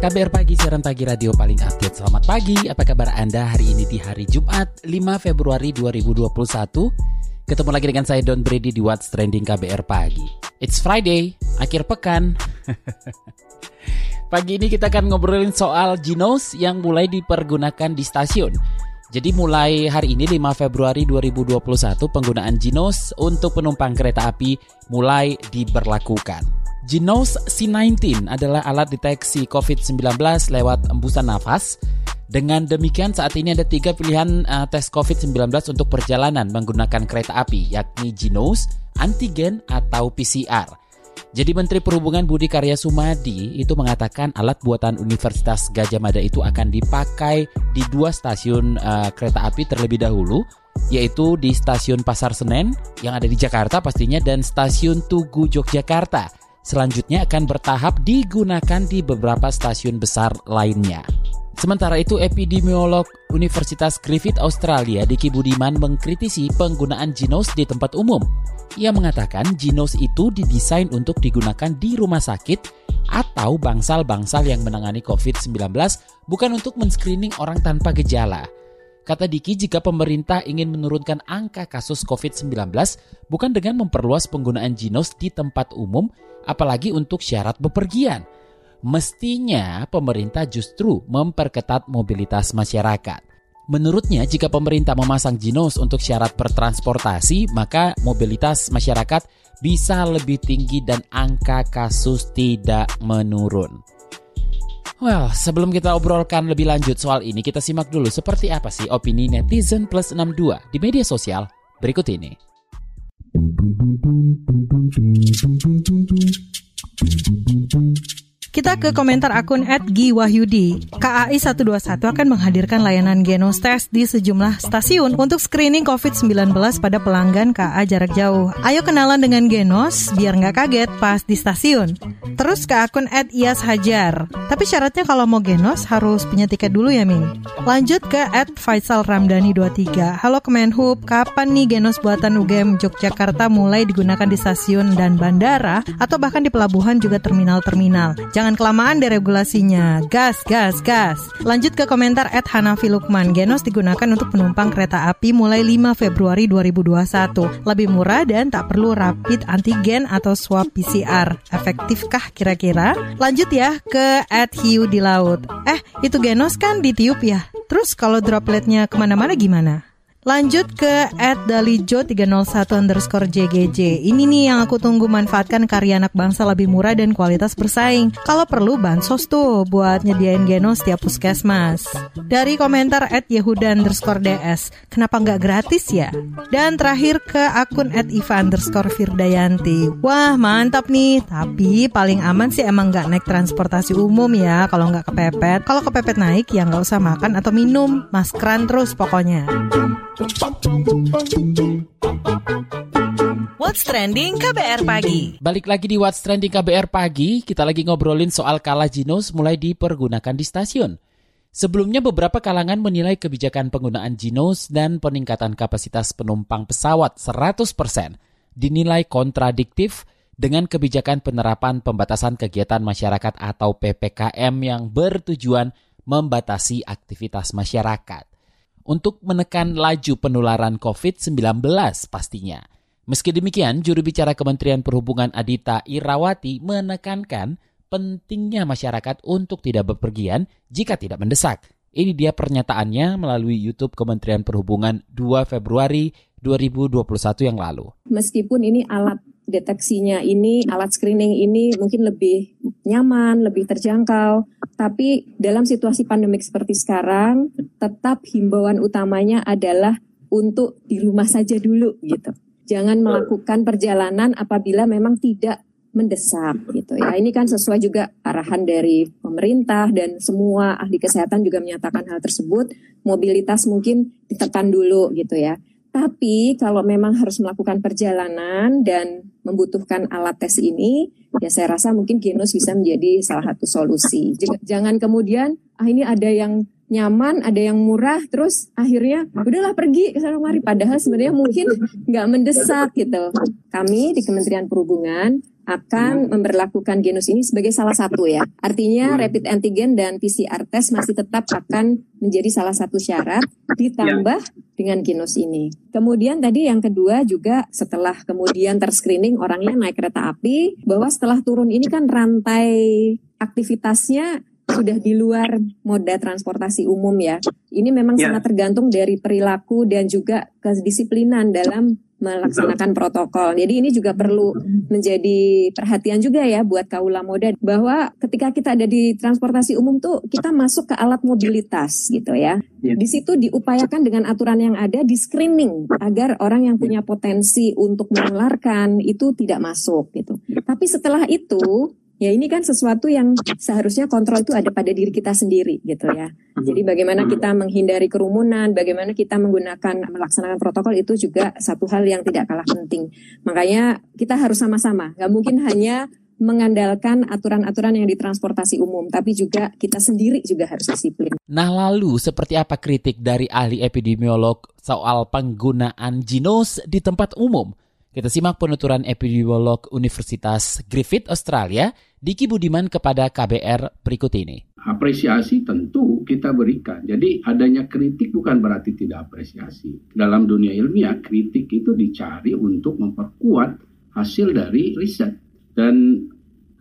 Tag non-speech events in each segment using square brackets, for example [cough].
KBR Pagi, siaran pagi radio paling update. Selamat pagi, apa kabar Anda hari ini di hari Jumat 5 Februari 2021? Ketemu lagi dengan saya Don Brady di What's Trending KBR Pagi. It's Friday, akhir pekan. [laughs] pagi ini kita akan ngobrolin soal Ginos yang mulai dipergunakan di stasiun. Jadi mulai hari ini 5 Februari 2021 penggunaan Ginos untuk penumpang kereta api mulai diberlakukan. Genos C19 adalah alat deteksi COVID-19 lewat embusan nafas. Dengan demikian saat ini ada tiga pilihan uh, tes COVID-19 untuk perjalanan menggunakan kereta api, yakni Genos, antigen, atau PCR. Jadi Menteri Perhubungan Budi Karya Sumadi itu mengatakan alat buatan Universitas Gajah Mada itu akan dipakai di dua stasiun uh, kereta api terlebih dahulu, yaitu di stasiun Pasar Senen yang ada di Jakarta pastinya dan stasiun Tugu Yogyakarta selanjutnya akan bertahap digunakan di beberapa stasiun besar lainnya. Sementara itu, epidemiolog Universitas Griffith Australia Diki Budiman mengkritisi penggunaan Ginos di tempat umum. Ia mengatakan Ginos itu didesain untuk digunakan di rumah sakit atau bangsal-bangsal yang menangani COVID-19 bukan untuk men-screening orang tanpa gejala. Kata Diki, jika pemerintah ingin menurunkan angka kasus COVID-19 bukan dengan memperluas penggunaan Ginos di tempat umum, apalagi untuk syarat bepergian. Mestinya pemerintah justru memperketat mobilitas masyarakat. Menurutnya, jika pemerintah memasang jinos untuk syarat bertransportasi, maka mobilitas masyarakat bisa lebih tinggi dan angka kasus tidak menurun. Well, sebelum kita obrolkan lebih lanjut soal ini, kita simak dulu seperti apa sih opini netizen plus 62 di media sosial berikut ini. Doom, doom, doom, doom, doom, doom, doom. Kita ke komentar akun @giwahyudi. KAI 121 akan menghadirkan layanan Genos Test di sejumlah stasiun untuk screening COVID-19 pada pelanggan KA jarak jauh. Ayo kenalan dengan Genos biar nggak kaget pas di stasiun. Terus ke akun @iashajar. Tapi syaratnya kalau mau Genos harus punya tiket dulu ya Ming. Lanjut ke @faisalramdani23. Halo Kemenhub, kapan nih Genos buatan UGM Yogyakarta mulai digunakan di stasiun dan bandara atau bahkan di pelabuhan juga terminal-terminal? Jangan kelamaan deregulasinya. Gas, gas, gas. Lanjut ke komentar Ed Hanafi Lukman. Genos digunakan untuk penumpang kereta api mulai 5 Februari 2021. Lebih murah dan tak perlu rapid antigen atau swab PCR. Efektifkah kira-kira? Lanjut ya ke Ed Hiu di laut. Eh, itu Genos kan ditiup ya? Terus kalau dropletnya ke mana-mana gimana? Lanjut ke @dalijo301 underscore JGJ. Ini nih yang aku tunggu manfaatkan karya anak bangsa lebih murah dan kualitas bersaing. Kalau perlu bansos tuh buat nyediain genos setiap puskesmas. Dari komentar @yehuda underscore DS. Kenapa nggak gratis ya? Dan terakhir ke akun @iva underscore Firdayanti. Wah mantap nih, tapi paling aman sih emang nggak naik transportasi umum ya kalau nggak kepepet. Kalau kepepet naik ya nggak usah makan atau minum, maskeran terus pokoknya. What's Trending KBR Pagi? Balik lagi di What's Trending KBR Pagi. Kita lagi ngobrolin soal kala Ginos mulai dipergunakan di stasiun. Sebelumnya beberapa kalangan menilai kebijakan penggunaan Ginos dan peningkatan kapasitas penumpang pesawat 100% dinilai kontradiktif dengan kebijakan penerapan pembatasan kegiatan masyarakat atau PPKM yang bertujuan membatasi aktivitas masyarakat untuk menekan laju penularan COVID-19 pastinya. Meski demikian, juru bicara Kementerian Perhubungan Adita Irawati menekankan pentingnya masyarakat untuk tidak bepergian jika tidak mendesak. Ini dia pernyataannya melalui YouTube Kementerian Perhubungan 2 Februari 2021 yang lalu. Meskipun ini alat deteksinya ini, alat screening ini mungkin lebih nyaman, lebih terjangkau, tapi dalam situasi pandemik seperti sekarang, tetap himbauan utamanya adalah untuk di rumah saja dulu gitu. Jangan melakukan perjalanan apabila memang tidak mendesak gitu ya. Ini kan sesuai juga arahan dari pemerintah dan semua ahli kesehatan juga menyatakan hal tersebut. Mobilitas mungkin ditekan dulu gitu ya. Tapi kalau memang harus melakukan perjalanan dan membutuhkan alat tes ini, ya saya rasa mungkin Genos bisa menjadi salah satu solusi. Jangan kemudian ah ini ada yang nyaman, ada yang murah, terus akhirnya udahlah pergi ke sana mari. Padahal sebenarnya mungkin nggak mendesak gitu. Kami di Kementerian Perhubungan akan memperlakukan genus ini sebagai salah satu ya. Artinya rapid antigen dan PCR test masih tetap akan menjadi salah satu syarat ditambah dengan genus ini. Kemudian tadi yang kedua juga setelah kemudian terscreening orangnya naik kereta api bahwa setelah turun ini kan rantai aktivitasnya sudah di luar moda transportasi umum ya. Ini memang ya. sangat tergantung dari perilaku dan juga kedisiplinan dalam melaksanakan protokol. Jadi ini juga perlu menjadi perhatian juga ya buat kaula moda bahwa ketika kita ada di transportasi umum tuh kita masuk ke alat mobilitas gitu ya. ya. Di situ diupayakan dengan aturan yang ada di screening agar orang yang punya potensi untuk menularkan itu tidak masuk gitu. Tapi setelah itu Ya ini kan sesuatu yang seharusnya kontrol itu ada pada diri kita sendiri gitu ya. Jadi bagaimana kita menghindari kerumunan, bagaimana kita menggunakan melaksanakan protokol itu juga satu hal yang tidak kalah penting. Makanya kita harus sama-sama, nggak mungkin hanya mengandalkan aturan-aturan yang di transportasi umum, tapi juga kita sendiri juga harus disiplin. Nah lalu seperti apa kritik dari ahli epidemiolog soal penggunaan ginos di tempat umum? Kita simak penuturan epidemiolog Universitas Griffith Australia, Diki Budiman kepada KBR berikut ini. Apresiasi tentu kita berikan. Jadi adanya kritik bukan berarti tidak apresiasi. Dalam dunia ilmiah, kritik itu dicari untuk memperkuat hasil dari riset. Dan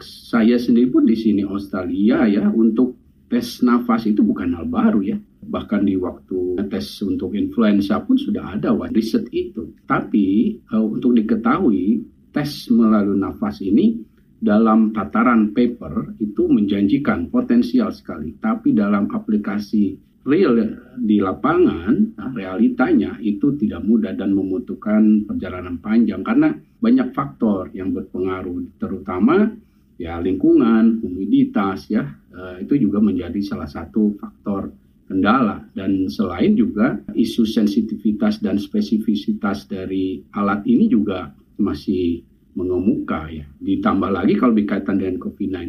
saya sendiri pun di sini Australia ya untuk tes nafas itu bukan hal baru ya bahkan di waktu tes untuk influenza pun sudah ada wah, riset itu. Tapi uh, untuk diketahui tes melalui nafas ini dalam tataran paper itu menjanjikan potensial sekali. Tapi dalam aplikasi real di lapangan, nah, realitanya itu tidak mudah dan membutuhkan perjalanan panjang karena banyak faktor yang berpengaruh, terutama ya lingkungan, humiditas ya, uh, itu juga menjadi salah satu faktor kendala dan selain juga isu sensitivitas dan spesifisitas dari alat ini juga masih mengemuka ya. Ditambah lagi kalau berkaitan dengan COVID-19,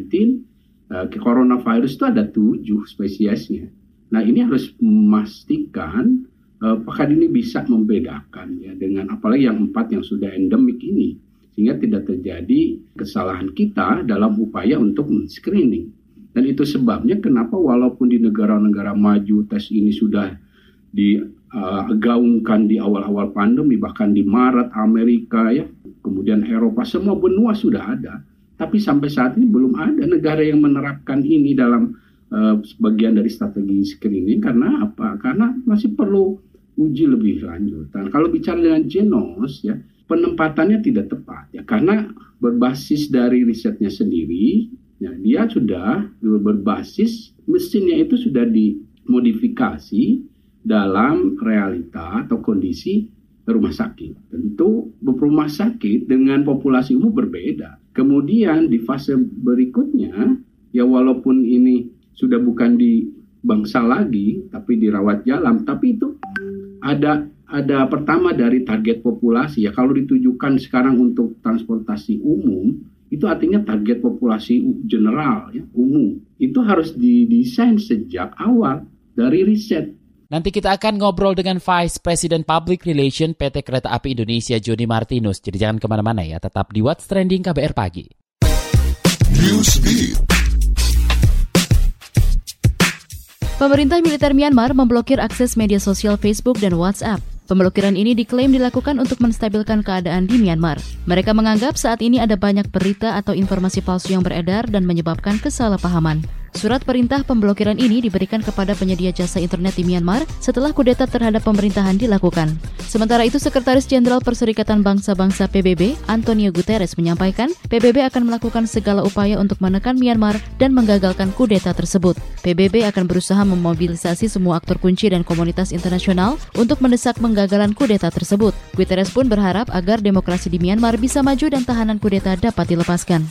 uh, coronavirus itu ada tujuh spesiesnya. Nah ini harus memastikan uh, apakah ini bisa membedakan ya dengan apalagi yang empat yang sudah endemik ini sehingga tidak terjadi kesalahan kita dalam upaya untuk men-screening. Dan itu sebabnya kenapa walaupun di negara-negara maju tes ini sudah digaungkan uh, di awal-awal pandemi, bahkan di Maret Amerika ya, kemudian Eropa, semua benua sudah ada. Tapi sampai saat ini belum ada negara yang menerapkan ini dalam uh, sebagian dari strategi screening. Karena apa? Karena masih perlu uji lebih lanjut. Dan kalau bicara dengan genos ya, penempatannya tidak tepat ya karena berbasis dari risetnya sendiri Ya, dia sudah berbasis mesinnya itu sudah dimodifikasi dalam realita atau kondisi rumah sakit. Tentu rumah sakit dengan populasi umum berbeda. Kemudian di fase berikutnya, ya walaupun ini sudah bukan di bangsa lagi, tapi dirawat jalan, tapi itu ada ada pertama dari target populasi ya kalau ditujukan sekarang untuk transportasi umum itu artinya target populasi general ya, umum itu harus didesain sejak awal dari riset. Nanti kita akan ngobrol dengan Vice President Public Relation PT Kereta Api Indonesia Joni Martinus. Jadi jangan ke mana-mana ya, tetap di What's Trending KBR Pagi. Pemerintah militer Myanmar memblokir akses media sosial Facebook dan WhatsApp. Pemblokiran ini diklaim dilakukan untuk menstabilkan keadaan di Myanmar. Mereka menganggap saat ini ada banyak berita atau informasi palsu yang beredar dan menyebabkan kesalahpahaman. Surat perintah pemblokiran ini diberikan kepada penyedia jasa internet di Myanmar setelah kudeta terhadap pemerintahan dilakukan. Sementara itu, Sekretaris Jenderal Perserikatan Bangsa-Bangsa PBB, Antonio Guterres menyampaikan, PBB akan melakukan segala upaya untuk menekan Myanmar dan menggagalkan kudeta tersebut. PBB akan berusaha memobilisasi semua aktor kunci dan komunitas internasional untuk mendesak menggagalan kudeta tersebut. Guterres pun berharap agar demokrasi di Myanmar bisa maju dan tahanan kudeta dapat dilepaskan.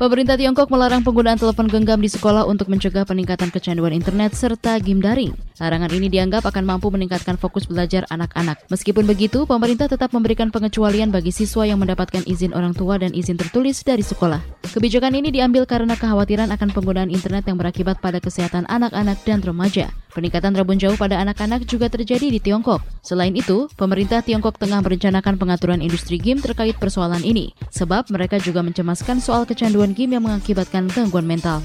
Pemerintah Tiongkok melarang penggunaan telepon genggam di sekolah untuk mencegah peningkatan kecanduan internet serta game daring. Larangan ini dianggap akan mampu meningkatkan fokus belajar anak-anak. Meskipun begitu, pemerintah tetap memberikan pengecualian bagi siswa yang mendapatkan izin orang tua dan izin tertulis dari sekolah. Kebijakan ini diambil karena kekhawatiran akan penggunaan internet yang berakibat pada kesehatan anak-anak dan remaja. Peningkatan rabun jauh pada anak-anak juga terjadi di Tiongkok. Selain itu, pemerintah Tiongkok tengah merencanakan pengaturan industri game terkait persoalan ini, sebab mereka juga mencemaskan soal kecanduan game yang mengakibatkan gangguan mental.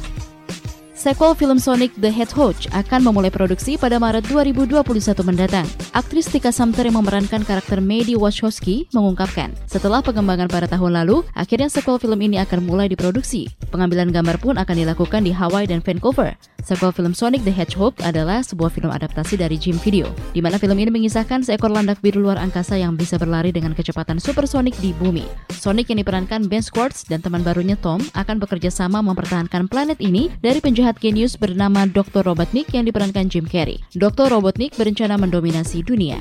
Sequel film Sonic the Hedgehog akan memulai produksi pada Maret 2021 mendatang. Aktris Tika Sumter yang memerankan karakter Maddie Wachowski mengungkapkan, setelah pengembangan pada tahun lalu, akhirnya sequel film ini akan mulai diproduksi. Pengambilan gambar pun akan dilakukan di Hawaii dan Vancouver. Sequel film Sonic the Hedgehog adalah sebuah film adaptasi dari Jim Video, di mana film ini mengisahkan seekor landak biru luar angkasa yang bisa berlari dengan kecepatan supersonik di bumi. Sonic yang diperankan Ben Schwartz dan teman barunya Tom akan bekerja sama mempertahankan planet ini dari penjahat penjahat genius bernama Dr. Robotnik yang diperankan Jim Carrey. Dr. Robotnik berencana mendominasi dunia.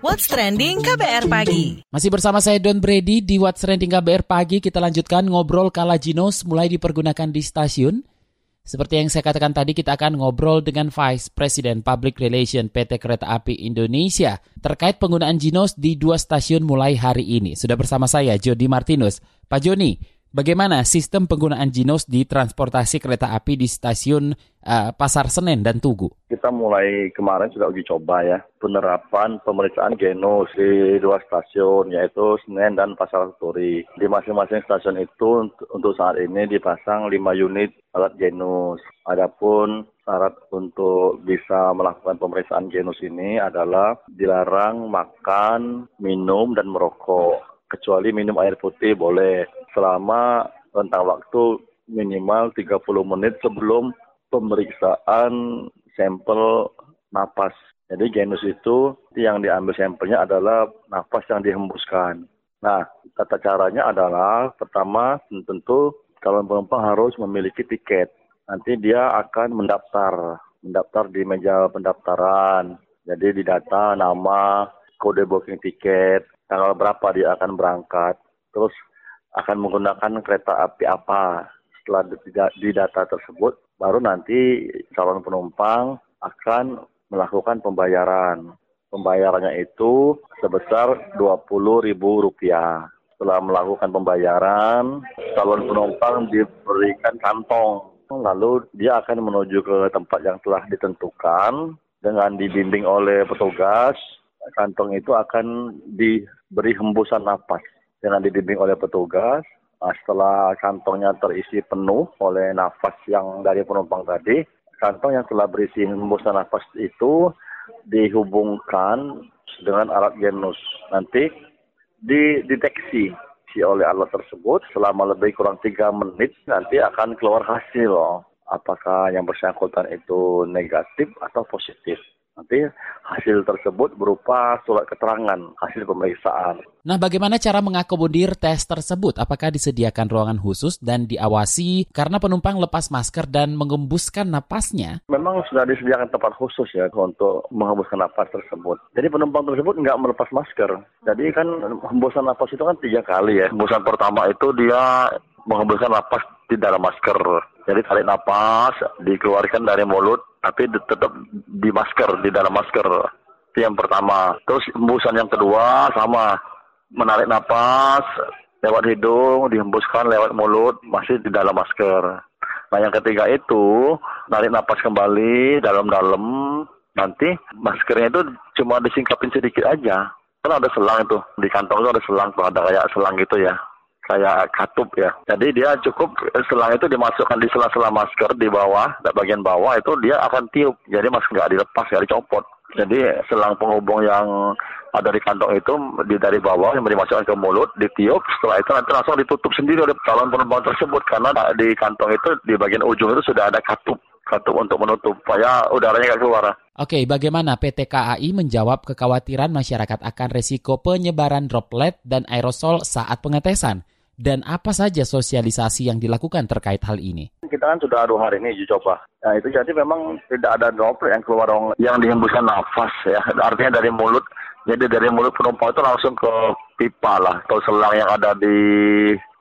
What's Trending KBR Pagi. Masih bersama saya Don Brady di What's Trending KBR Pagi. Kita lanjutkan ngobrol kala Jinos mulai dipergunakan di stasiun. Seperti yang saya katakan tadi, kita akan ngobrol dengan Vice President Public Relation PT Kereta Api Indonesia terkait penggunaan Jinos di dua stasiun mulai hari ini. Sudah bersama saya, Jody Martinus. Pak Joni, bagaimana sistem penggunaan Jinos di transportasi kereta api di stasiun uh, Pasar Senen dan Tugu? Kita mulai kemarin sudah uji coba ya penerapan pemeriksaan Genos di dua stasiun yaitu Senen dan Pasar Turi. Di masing-masing stasiun itu untuk saat ini dipasang 5 unit alat Genos. Adapun syarat untuk bisa melakukan pemeriksaan Genus ini adalah dilarang makan, minum, dan merokok kecuali minum air putih boleh selama rentang waktu minimal 30 menit sebelum pemeriksaan sampel napas. Jadi genus itu yang diambil sampelnya adalah napas yang dihembuskan. Nah, tata caranya adalah pertama tentu calon penumpang harus memiliki tiket. Nanti dia akan mendaftar, mendaftar di meja pendaftaran. Jadi didata nama, kode booking tiket, tanggal berapa dia akan berangkat, terus akan menggunakan kereta api apa. Setelah di data tersebut, baru nanti calon penumpang akan melakukan pembayaran. Pembayarannya itu sebesar Rp20.000. Setelah melakukan pembayaran, calon penumpang diberikan kantong. Lalu dia akan menuju ke tempat yang telah ditentukan dengan dibimbing oleh petugas kantong itu akan diberi hembusan napas dengan dibimbing oleh petugas. Nah, setelah kantongnya terisi penuh oleh nafas yang dari penumpang tadi, kantong yang telah berisi hembusan nafas itu dihubungkan dengan alat genus. Nanti dideteksi oleh alat tersebut selama lebih kurang tiga menit nanti akan keluar hasil apakah yang bersangkutan itu negatif atau positif. Nanti hasil tersebut berupa surat keterangan hasil pemeriksaan. Nah, bagaimana cara mengakomodir tes tersebut? Apakah disediakan ruangan khusus dan diawasi karena penumpang lepas masker dan mengembuskan napasnya? Memang sudah disediakan tempat khusus ya untuk menghembuskan napas tersebut. Jadi penumpang tersebut nggak melepas masker. Jadi kan hembusan napas itu kan tiga kali ya. Hembusan pertama itu dia menghembuskan napas di dalam masker. Jadi tarik napas, dikeluarkan dari mulut, tapi tetap di masker, di dalam masker. Yang pertama. Terus hembusan yang kedua sama menarik napas lewat hidung, dihembuskan lewat mulut, masih di dalam masker. Nah yang ketiga itu narik napas kembali dalam-dalam, nanti maskernya itu cuma disingkapin sedikit aja. Kan ada selang itu di kantong itu ada selang tuh ada kayak selang gitu ya kayak katup ya. Jadi dia cukup selang itu dimasukkan di sela-sela masker di bawah, bagian bawah itu dia akan tiup. Jadi masker nggak dilepas, nggak dicopot. Jadi selang penghubung yang ada di kantong itu di dari bawah yang dimasukkan ke mulut, ditiup, setelah itu nanti langsung ditutup sendiri oleh calon penumpang tersebut karena di kantong itu di bagian ujung itu sudah ada katup katup untuk menutup supaya udaranya nggak keluar. Oke, bagaimana PT KAI menjawab kekhawatiran masyarakat akan resiko penyebaran droplet dan aerosol saat pengetesan? Dan apa saja sosialisasi yang dilakukan terkait hal ini? Kita kan sudah dua hari ini coba. Nah itu jadi memang tidak ada droplet yang keluar yang dihembuskan nafas ya. Artinya dari mulut. Jadi dari mulut penumpang itu langsung ke pipa lah atau selang yang ada di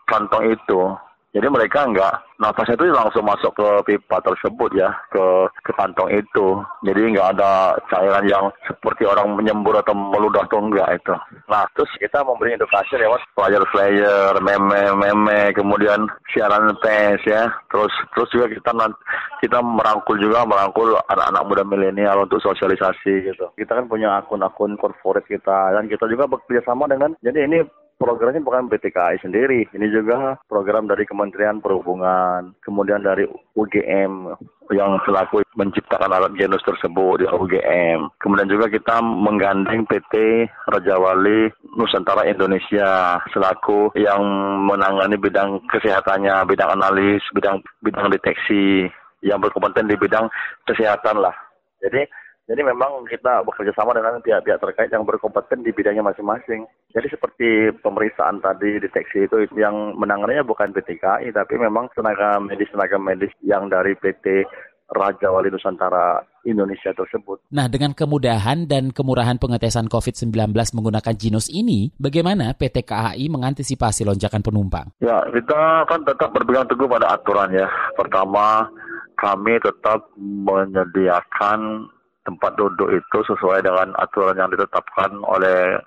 kantong itu. Jadi mereka enggak nafasnya itu langsung masuk ke pipa tersebut ya, ke ke kantong itu. Jadi enggak ada cairan yang seperti orang menyembur atau meludah atau enggak itu. Nah, terus kita memberi edukasi lewat flyer-flyer, meme-meme, kemudian siaran pers ya. Terus terus juga kita kita merangkul juga merangkul anak-anak muda milenial untuk sosialisasi gitu. Kita kan punya akun-akun corporate kita dan kita juga bekerja sama dengan jadi ini programnya bukan PTKI sendiri, ini juga program dari Kementerian Perhubungan, kemudian dari UGM yang selaku menciptakan alat genus tersebut di UGM. Kemudian juga kita menggandeng PT Raja Wali Nusantara Indonesia selaku yang menangani bidang kesehatannya, bidang analis, bidang bidang deteksi yang berkompeten di bidang kesehatan lah. Jadi jadi memang kita bekerja sama dengan pihak-pihak terkait yang berkompeten di bidangnya masing-masing. Jadi seperti pemeriksaan tadi deteksi itu yang menangannya bukan PTKI tapi memang tenaga medis-tenaga medis yang dari PT Raja Wali Nusantara Indonesia tersebut. Nah, dengan kemudahan dan kemurahan pengetesan COVID-19 menggunakan Jinos ini, bagaimana PT KAI mengantisipasi lonjakan penumpang? Ya, kita kan tetap berpegang teguh pada aturan ya. Pertama, kami tetap menyediakan tempat duduk itu sesuai dengan aturan yang ditetapkan oleh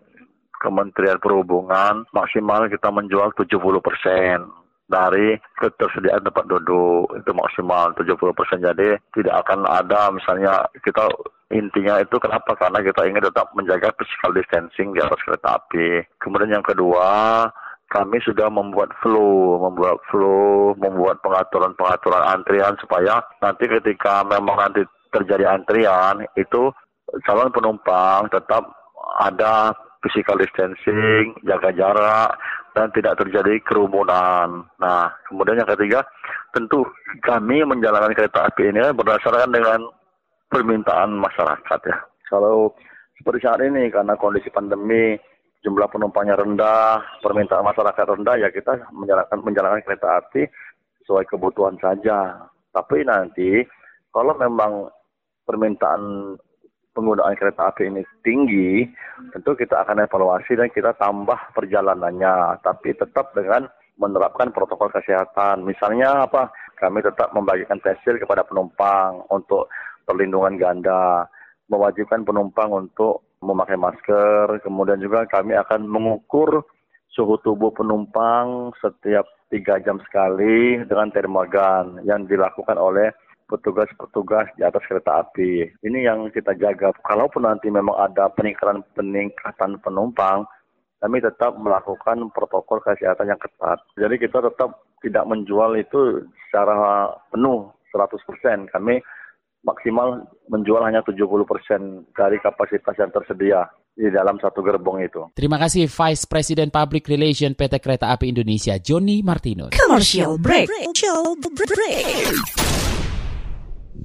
Kementerian Perhubungan maksimal kita menjual 70 persen dari ketersediaan tempat duduk. Itu maksimal 70 persen. Jadi tidak akan ada misalnya kita intinya itu kenapa? Karena kita ingin tetap menjaga physical distancing di atas kereta api. Kemudian yang kedua kami sudah membuat flow, membuat flow, membuat pengaturan-pengaturan antrian supaya nanti ketika memang nanti terjadi antrian itu calon penumpang tetap ada physical distancing, jaga jarak, dan tidak terjadi kerumunan. Nah, kemudian yang ketiga, tentu kami menjalankan kereta api ini berdasarkan dengan permintaan masyarakat ya. Kalau seperti saat ini karena kondisi pandemi jumlah penumpangnya rendah, permintaan masyarakat rendah ya kita menjalankan menjalankan kereta api sesuai kebutuhan saja. Tapi nanti kalau memang permintaan penggunaan kereta api ini tinggi, tentu kita akan evaluasi dan kita tambah perjalanannya, tapi tetap dengan menerapkan protokol kesehatan. Misalnya apa? Kami tetap membagikan tesil kepada penumpang untuk perlindungan ganda, mewajibkan penumpang untuk memakai masker, kemudian juga kami akan mengukur suhu tubuh penumpang setiap tiga jam sekali dengan termogan yang dilakukan oleh petugas-petugas di atas kereta api. Ini yang kita jaga. Kalaupun nanti memang ada peningkatan-peningkatan penumpang, kami tetap melakukan protokol kesehatan yang ketat. Jadi kita tetap tidak menjual itu secara penuh 100%. Kami maksimal menjual hanya 70% dari kapasitas yang tersedia di dalam satu gerbong itu. Terima kasih Vice President Public Relation PT Kereta Api Indonesia, Joni Martinus. Commercial break. Commercial break.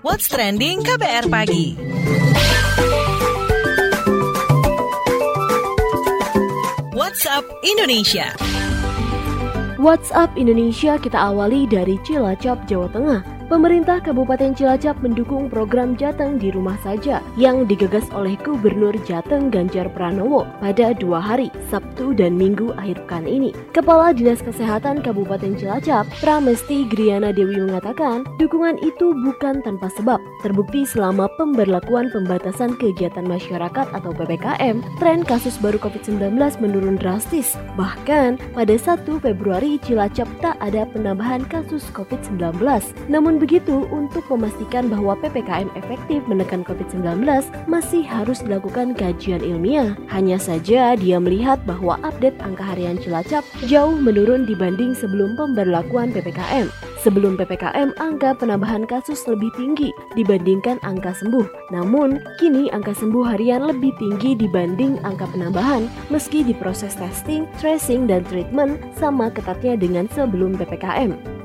What's Trending KBR Pagi. What's Up Indonesia. What's Up Indonesia kita awali dari Cilacap, Jawa Tengah. Pemerintah Kabupaten Cilacap mendukung program Jateng di rumah saja yang digagas oleh Gubernur Jateng Ganjar Pranowo pada dua hari, Sabtu dan Minggu akhir pekan ini. Kepala Dinas Kesehatan Kabupaten Cilacap, Pramesti Griana Dewi mengatakan, dukungan itu bukan tanpa sebab. Terbukti selama pemberlakuan pembatasan kegiatan masyarakat atau PPKM, tren kasus baru COVID-19 menurun drastis. Bahkan pada 1 Februari Cilacap tak ada penambahan kasus COVID-19. Namun begitu, untuk memastikan bahwa PPKM efektif menekan COVID-19 masih harus dilakukan kajian ilmiah. Hanya saja dia melihat bahwa update angka harian Cilacap jauh menurun dibanding sebelum pemberlakuan PPKM. Sebelum PPKM, angka penambahan kasus lebih tinggi dibandingkan angka sembuh. Namun, kini angka sembuh harian lebih tinggi dibanding angka penambahan meski di proses testing, tracing, dan treatment sama ketatnya dengan sebelum PPKM.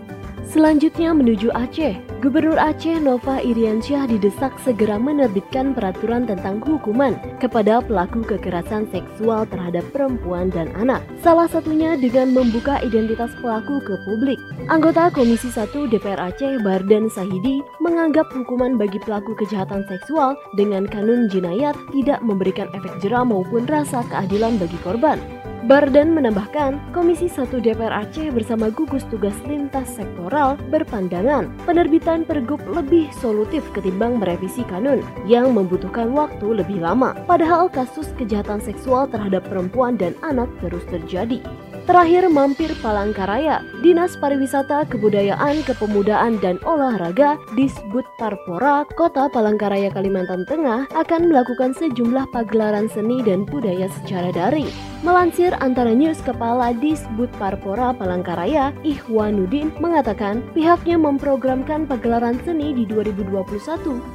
Selanjutnya menuju Aceh. Gubernur Aceh Nova Iriansyah didesak segera menerbitkan peraturan tentang hukuman kepada pelaku kekerasan seksual terhadap perempuan dan anak. Salah satunya dengan membuka identitas pelaku ke publik. Anggota Komisi 1 DPR Aceh Bardan Sahidi menganggap hukuman bagi pelaku kejahatan seksual dengan kanun jinayat tidak memberikan efek jerah maupun rasa keadilan bagi korban. Bardan menambahkan, Komisi 1 DPR Aceh bersama gugus tugas lintas sektoral berpandangan penerbitan pergub lebih solutif ketimbang merevisi kanun yang membutuhkan waktu lebih lama. Padahal kasus kejahatan seksual terhadap perempuan dan anak terus terjadi. Terakhir mampir Palangkaraya, Dinas Pariwisata, Kebudayaan, Kepemudaan, dan Olahraga Disbud Parpora, Kota Palangkaraya, Kalimantan Tengah akan melakukan sejumlah pagelaran seni dan budaya secara daring. Melansir antara news Kepala Disbud Parpora Palangkaraya, Ihwanuddin mengatakan pihaknya memprogramkan pagelaran seni di 2021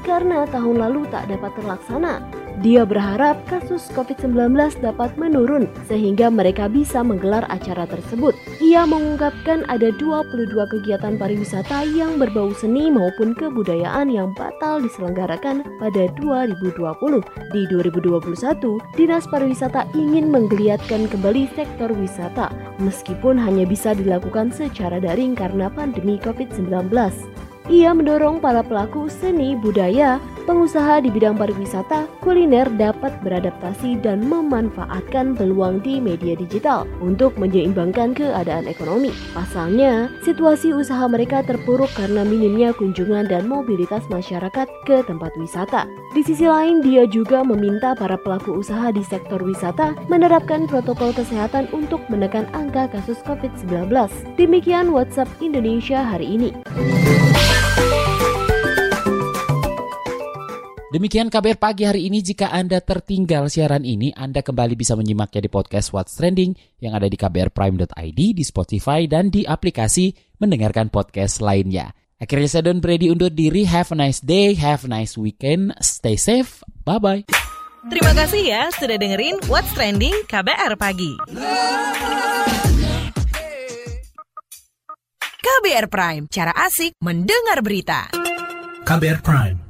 karena tahun lalu tak dapat terlaksana. Dia berharap kasus COVID-19 dapat menurun sehingga mereka bisa menggelar acara tersebut. Ia mengungkapkan ada 22 kegiatan pariwisata yang berbau seni maupun kebudayaan yang batal diselenggarakan pada 2020. Di 2021, Dinas Pariwisata ingin menggeliatkan kembali sektor wisata meskipun hanya bisa dilakukan secara daring karena pandemi COVID-19. Ia mendorong para pelaku seni budaya, pengusaha di bidang pariwisata, kuliner dapat beradaptasi dan memanfaatkan peluang di media digital untuk menyeimbangkan keadaan ekonomi. Pasalnya, situasi usaha mereka terpuruk karena minimnya kunjungan dan mobilitas masyarakat ke tempat wisata. Di sisi lain, dia juga meminta para pelaku usaha di sektor wisata menerapkan protokol kesehatan untuk menekan angka kasus COVID-19. Demikian WhatsApp Indonesia hari ini. Demikian kabar pagi hari ini. Jika Anda tertinggal siaran ini, Anda kembali bisa menyimaknya di podcast What's Trending yang ada di kbrprime.id, di Spotify, dan di aplikasi mendengarkan podcast lainnya. Akhirnya saya Don Brady undur diri. Have a nice day, have a nice weekend, stay safe, bye-bye. Terima kasih ya sudah dengerin What's Trending KBR Pagi. KBR Prime, cara asik mendengar berita. KBR Prime,